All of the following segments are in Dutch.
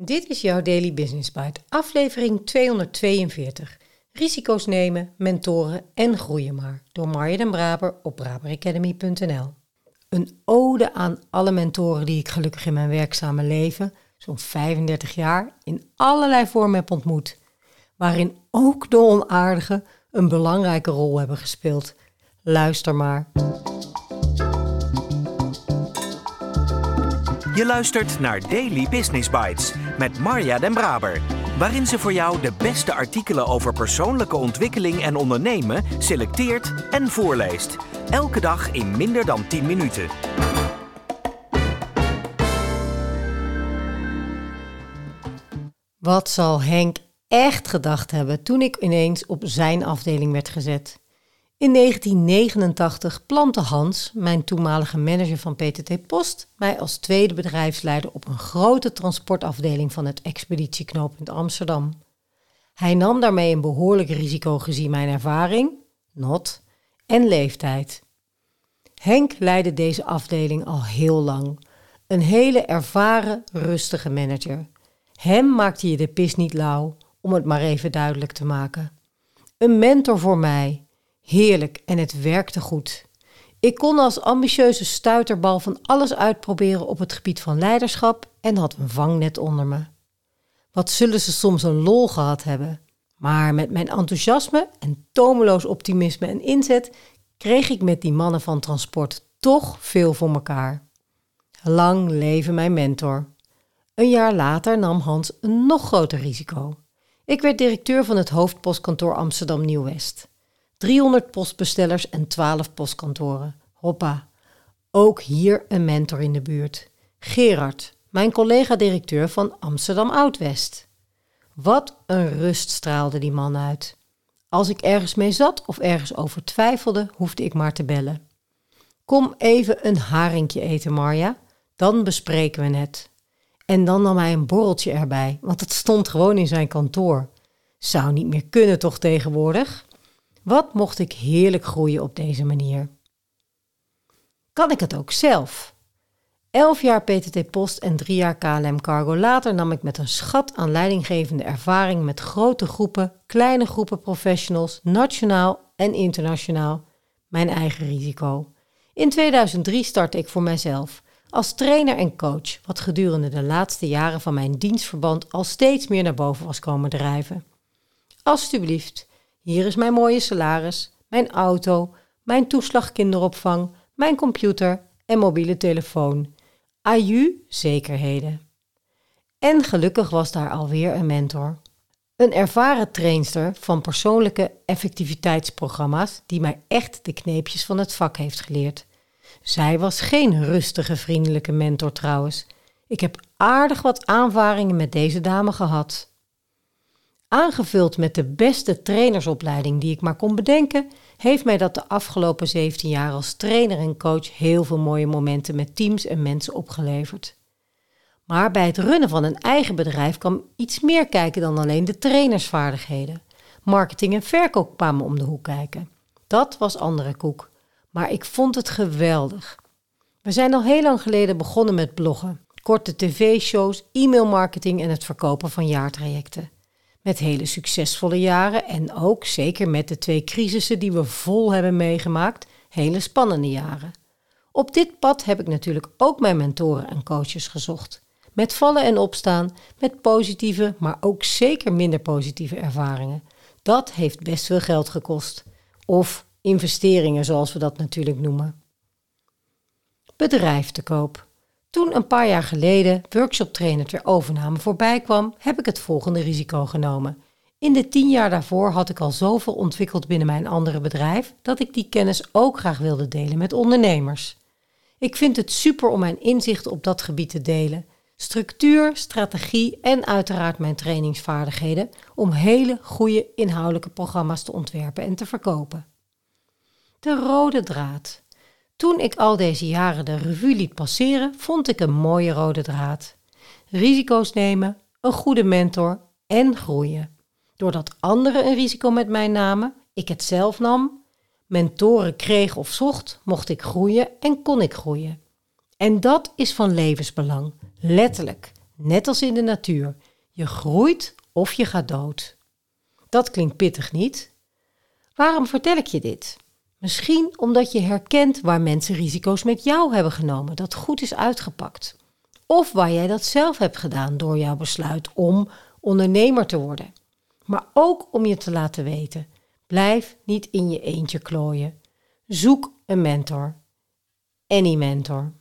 Dit is jouw Daily Business Bite, aflevering 242. Risico's nemen, mentoren en groeien maar. Door Marja den Braber op braberacademy.nl. Een ode aan alle mentoren die ik gelukkig in mijn werkzame leven, zo'n 35 jaar, in allerlei vormen heb ontmoet. Waarin ook de onaardige een belangrijke rol hebben gespeeld. Luister maar. Je luistert naar Daily Business Bites met Marja Den Braber, waarin ze voor jou de beste artikelen over persoonlijke ontwikkeling en ondernemen selecteert en voorleest. Elke dag in minder dan 10 minuten. Wat zal Henk echt gedacht hebben toen ik ineens op zijn afdeling werd gezet? In 1989 plantte Hans, mijn toenmalige manager van PTT Post, mij als tweede bedrijfsleider op een grote transportafdeling van het expeditieknooppunt Amsterdam. Hij nam daarmee een behoorlijk risico gezien mijn ervaring, not, en leeftijd. Henk leidde deze afdeling al heel lang. Een hele ervaren, rustige manager. Hem maakte je de pis niet lauw, om het maar even duidelijk te maken. Een mentor voor mij, Heerlijk en het werkte goed. Ik kon als ambitieuze stuiterbal van alles uitproberen op het gebied van leiderschap en had een vangnet onder me. Wat zullen ze soms een lol gehad hebben? Maar met mijn enthousiasme en tomeloos optimisme en inzet kreeg ik met die mannen van transport toch veel voor elkaar. Lang leven mijn mentor. Een jaar later nam Hans een nog groter risico. Ik werd directeur van het hoofdpostkantoor Amsterdam Nieuw-West. 300 postbestellers en 12 postkantoren. Hoppa. Ook hier een mentor in de buurt. Gerard, mijn collega-directeur van Amsterdam Oud-West. Wat een rust straalde die man uit. Als ik ergens mee zat of ergens over twijfelde, hoefde ik maar te bellen. Kom even een haringje eten, Marja. Dan bespreken we het. En dan nam hij een borreltje erbij, want het stond gewoon in zijn kantoor. Zou niet meer kunnen toch tegenwoordig? Wat mocht ik heerlijk groeien op deze manier? Kan ik het ook zelf? Elf jaar PTT Post en drie jaar KLM Cargo later nam ik met een schat aan leidinggevende ervaring met grote groepen, kleine groepen professionals, nationaal en internationaal, mijn eigen risico. In 2003 startte ik voor mijzelf als trainer en coach, wat gedurende de laatste jaren van mijn dienstverband al steeds meer naar boven was komen drijven. Alsjeblieft, hier is mijn mooie salaris, mijn auto, mijn toeslag kinderopvang, mijn computer en mobiele telefoon. Aju zekerheden. En gelukkig was daar alweer een mentor. Een ervaren trainster van persoonlijke effectiviteitsprogramma's die mij echt de kneepjes van het vak heeft geleerd. Zij was geen rustige, vriendelijke mentor trouwens. Ik heb aardig wat aanvaringen met deze dame gehad. Aangevuld met de beste trainersopleiding die ik maar kon bedenken, heeft mij dat de afgelopen 17 jaar als trainer en coach heel veel mooie momenten met teams en mensen opgeleverd. Maar bij het runnen van een eigen bedrijf kwam iets meer kijken dan alleen de trainersvaardigheden. Marketing en verkoop kwamen om de hoek kijken. Dat was andere koek. Maar ik vond het geweldig. We zijn al heel lang geleden begonnen met bloggen, korte tv-shows, e-mailmarketing en het verkopen van jaartrajecten. Met hele succesvolle jaren en ook zeker met de twee crisissen die we vol hebben meegemaakt, hele spannende jaren. Op dit pad heb ik natuurlijk ook mijn mentoren en coaches gezocht. Met vallen en opstaan, met positieve, maar ook zeker minder positieve ervaringen. Dat heeft best veel geld gekost. Of investeringen, zoals we dat natuurlijk noemen. Bedrijf te koop. Toen een paar jaar geleden workshoptrainer ter overname voorbij kwam, heb ik het volgende risico genomen. In de tien jaar daarvoor had ik al zoveel ontwikkeld binnen mijn andere bedrijf dat ik die kennis ook graag wilde delen met ondernemers. Ik vind het super om mijn inzichten op dat gebied te delen. Structuur, strategie en uiteraard mijn trainingsvaardigheden om hele goede inhoudelijke programma's te ontwerpen en te verkopen. De rode draad. Toen ik al deze jaren de revue liet passeren, vond ik een mooie rode draad. Risico's nemen, een goede mentor en groeien. Doordat anderen een risico met mij namen, ik het zelf nam, mentoren kreeg of zocht, mocht ik groeien en kon ik groeien. En dat is van levensbelang, letterlijk. net als in de natuur. Je groeit of je gaat dood. Dat klinkt pittig niet? Waarom vertel ik je dit? Misschien omdat je herkent waar mensen risico's met jou hebben genomen, dat goed is uitgepakt. Of waar jij dat zelf hebt gedaan door jouw besluit om ondernemer te worden. Maar ook om je te laten weten: blijf niet in je eentje klooien. Zoek een mentor. Any mentor.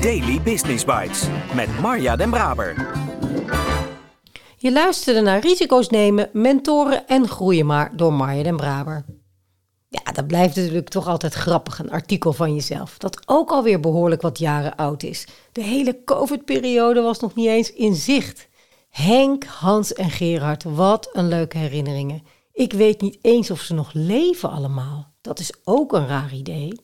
Daily Business Bites met Marja Den Braber. Je luisterde naar Risico's nemen, mentoren en groeien maar door Marja Den Braber. Ja, dat blijft natuurlijk toch altijd grappig, een artikel van jezelf. Dat ook alweer behoorlijk wat jaren oud is. De hele COVID-periode was nog niet eens in zicht. Henk, Hans en Gerard, wat een leuke herinneringen. Ik weet niet eens of ze nog leven allemaal. Dat is ook een raar idee.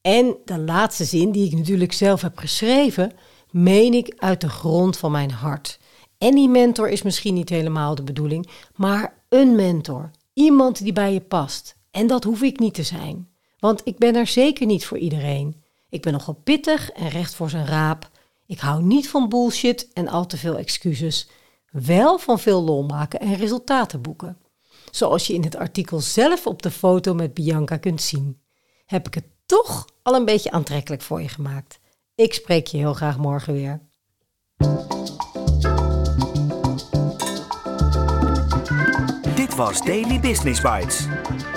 En de laatste zin, die ik natuurlijk zelf heb geschreven, meen ik uit de grond van mijn hart. En die mentor is misschien niet helemaal de bedoeling, maar een mentor. Iemand die bij je past. En dat hoef ik niet te zijn. Want ik ben er zeker niet voor iedereen. Ik ben nogal pittig en recht voor zijn raap. Ik hou niet van bullshit en al te veel excuses. Wel van veel lol maken en resultaten boeken. Zoals je in het artikel zelf op de foto met Bianca kunt zien. Heb ik het toch al een beetje aantrekkelijk voor je gemaakt. Ik spreek je heel graag morgen weer. Dit was Daily Business Bites.